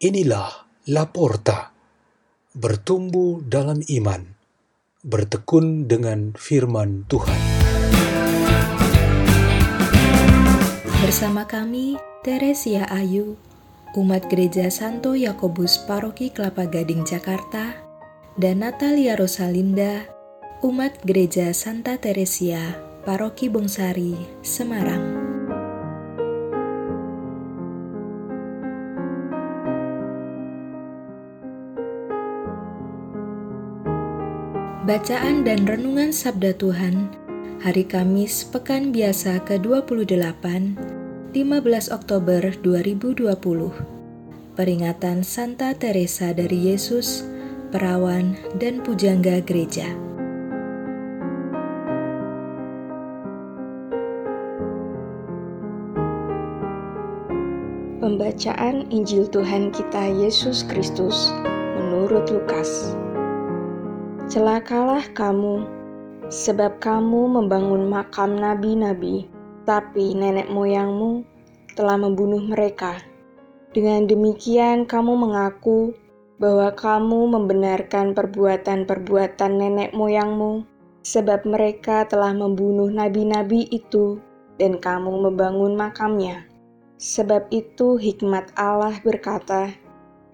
Inilah Laporta, bertumbuh dalam iman, bertekun dengan firman Tuhan. Bersama kami, Teresia Ayu, umat Gereja Santo Yakobus Paroki Kelapa Gading Jakarta, dan Natalia Rosalinda, umat Gereja Santa Teresia Paroki Bongsari, Semarang. Bacaan dan Renungan Sabda Tuhan Hari Kamis Pekan Biasa ke-28 15 Oktober 2020 Peringatan Santa Teresa dari Yesus, Perawan dan Pujangga Gereja. Pembacaan Injil Tuhan kita Yesus Kristus menurut Lukas Celakalah kamu, sebab kamu membangun makam nabi-nabi, tapi nenek moyangmu telah membunuh mereka. Dengan demikian, kamu mengaku bahwa kamu membenarkan perbuatan-perbuatan nenek moyangmu, sebab mereka telah membunuh nabi-nabi itu, dan kamu membangun makamnya. Sebab itu, hikmat Allah berkata,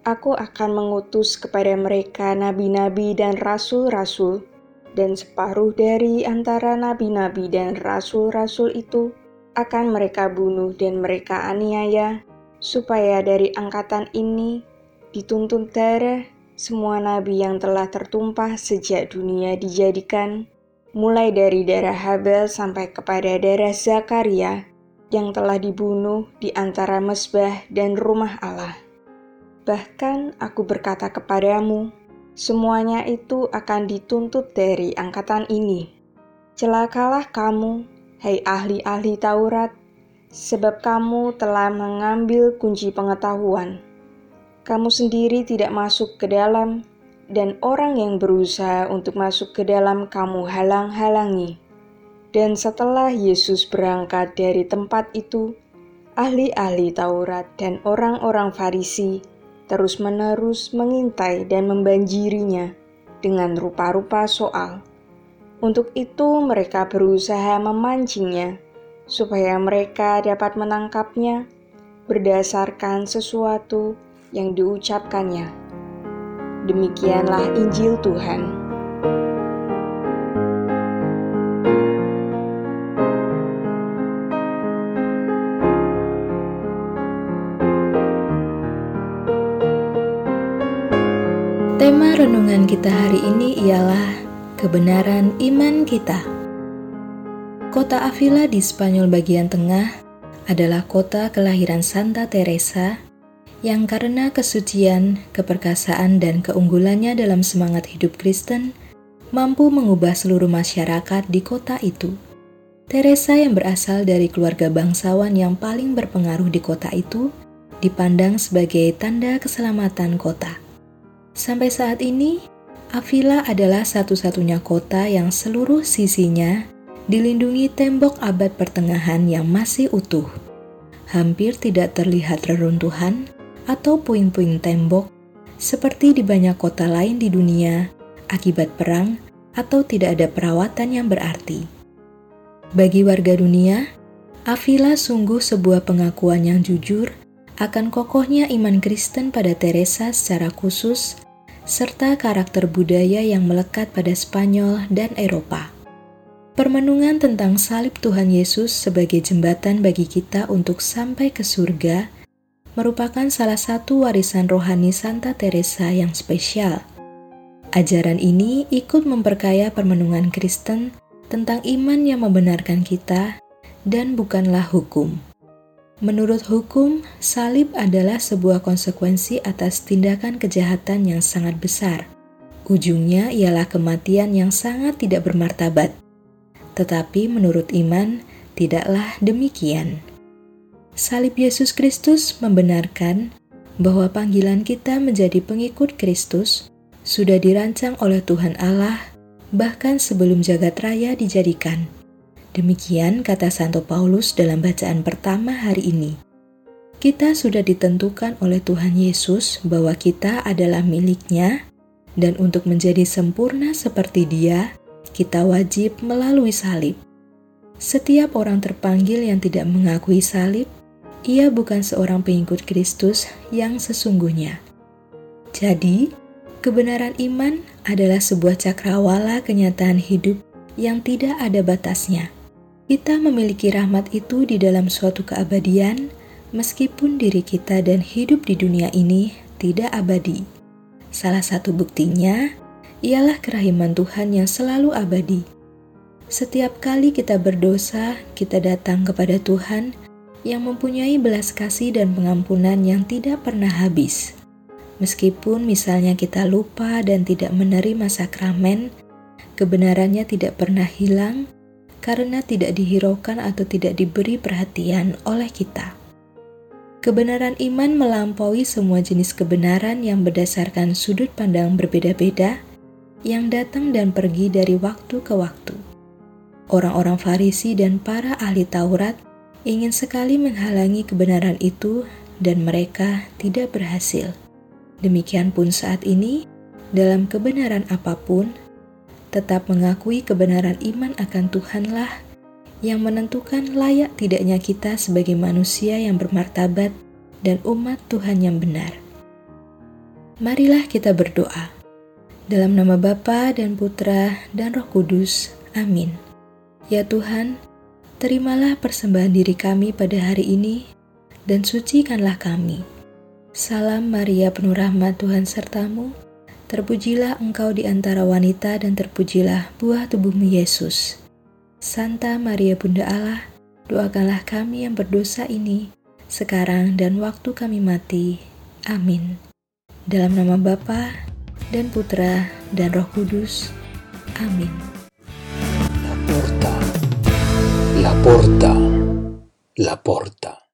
Aku akan mengutus kepada mereka nabi-nabi dan rasul-rasul, dan separuh dari antara nabi-nabi dan rasul-rasul itu akan mereka bunuh dan mereka aniaya, supaya dari angkatan ini dituntun darah semua nabi yang telah tertumpah sejak dunia dijadikan, mulai dari darah Habel sampai kepada darah Zakaria yang telah dibunuh di antara mesbah dan rumah Allah. Bahkan aku berkata kepadamu, semuanya itu akan dituntut dari angkatan ini. Celakalah kamu, hai ahli-ahli Taurat, sebab kamu telah mengambil kunci pengetahuan. Kamu sendiri tidak masuk ke dalam, dan orang yang berusaha untuk masuk ke dalam kamu halang-halangi. Dan setelah Yesus berangkat dari tempat itu, ahli-ahli Taurat dan orang-orang Farisi terus-menerus mengintai dan membanjirinya dengan rupa-rupa soal. Untuk itu, mereka berusaha memancingnya supaya mereka dapat menangkapnya berdasarkan sesuatu yang diucapkannya. Demikianlah Injil Tuhan. Tema renungan kita hari ini ialah kebenaran iman kita. Kota Avila di Spanyol bagian tengah adalah kota kelahiran Santa Teresa yang karena kesucian, keperkasaan, dan keunggulannya dalam semangat hidup Kristen mampu mengubah seluruh masyarakat di kota itu. Teresa yang berasal dari keluarga bangsawan yang paling berpengaruh di kota itu dipandang sebagai tanda keselamatan kota. Sampai saat ini, Avila adalah satu-satunya kota yang seluruh sisinya dilindungi tembok abad pertengahan yang masih utuh. Hampir tidak terlihat reruntuhan atau puing-puing tembok seperti di banyak kota lain di dunia akibat perang atau tidak ada perawatan yang berarti. Bagi warga dunia, Avila sungguh sebuah pengakuan yang jujur akan kokohnya iman Kristen pada Teresa secara khusus serta karakter budaya yang melekat pada Spanyol dan Eropa. Permenungan tentang salib Tuhan Yesus sebagai jembatan bagi kita untuk sampai ke surga merupakan salah satu warisan rohani Santa Teresa yang spesial. Ajaran ini ikut memperkaya permenungan Kristen tentang iman yang membenarkan kita dan bukanlah hukum. Menurut hukum, salib adalah sebuah konsekuensi atas tindakan kejahatan yang sangat besar. Ujungnya ialah kematian yang sangat tidak bermartabat. Tetapi menurut iman, tidaklah demikian. Salib Yesus Kristus membenarkan bahwa panggilan kita menjadi pengikut Kristus sudah dirancang oleh Tuhan Allah bahkan sebelum jagat raya dijadikan. Demikian kata Santo Paulus dalam bacaan pertama hari ini. Kita sudah ditentukan oleh Tuhan Yesus bahwa kita adalah miliknya, dan untuk menjadi sempurna seperti Dia, kita wajib melalui salib. Setiap orang terpanggil yang tidak mengakui salib, ia bukan seorang pengikut Kristus yang sesungguhnya. Jadi, kebenaran iman adalah sebuah cakrawala kenyataan hidup yang tidak ada batasnya. Kita memiliki rahmat itu di dalam suatu keabadian, meskipun diri kita dan hidup di dunia ini tidak abadi. Salah satu buktinya ialah kerahiman Tuhan yang selalu abadi setiap kali kita berdosa, kita datang kepada Tuhan yang mempunyai belas kasih dan pengampunan yang tidak pernah habis. Meskipun misalnya kita lupa dan tidak menerima sakramen, kebenarannya tidak pernah hilang karena tidak dihiraukan atau tidak diberi perhatian oleh kita. Kebenaran iman melampaui semua jenis kebenaran yang berdasarkan sudut pandang berbeda-beda yang datang dan pergi dari waktu ke waktu. Orang-orang Farisi dan para ahli Taurat ingin sekali menghalangi kebenaran itu, dan mereka tidak berhasil. Demikian pun saat ini, dalam kebenaran apa pun, tetap mengakui kebenaran iman akan Tuhanlah yang menentukan layak tidaknya kita sebagai manusia yang bermartabat dan umat Tuhan yang benar. Marilah kita berdoa. Dalam nama Bapa dan Putra dan Roh Kudus. Amin. Ya Tuhan, terimalah persembahan diri kami pada hari ini dan sucikanlah kami. Salam Maria penuh rahmat Tuhan sertamu, terpujilah engkau di antara wanita dan terpujilah buah tubuhmu Yesus. Santa Maria Bunda Allah, doakanlah kami yang berdosa ini, sekarang dan waktu kami mati. Amin. Dalam nama Bapa dan Putra dan Roh Kudus. Amin. La porta, la porta.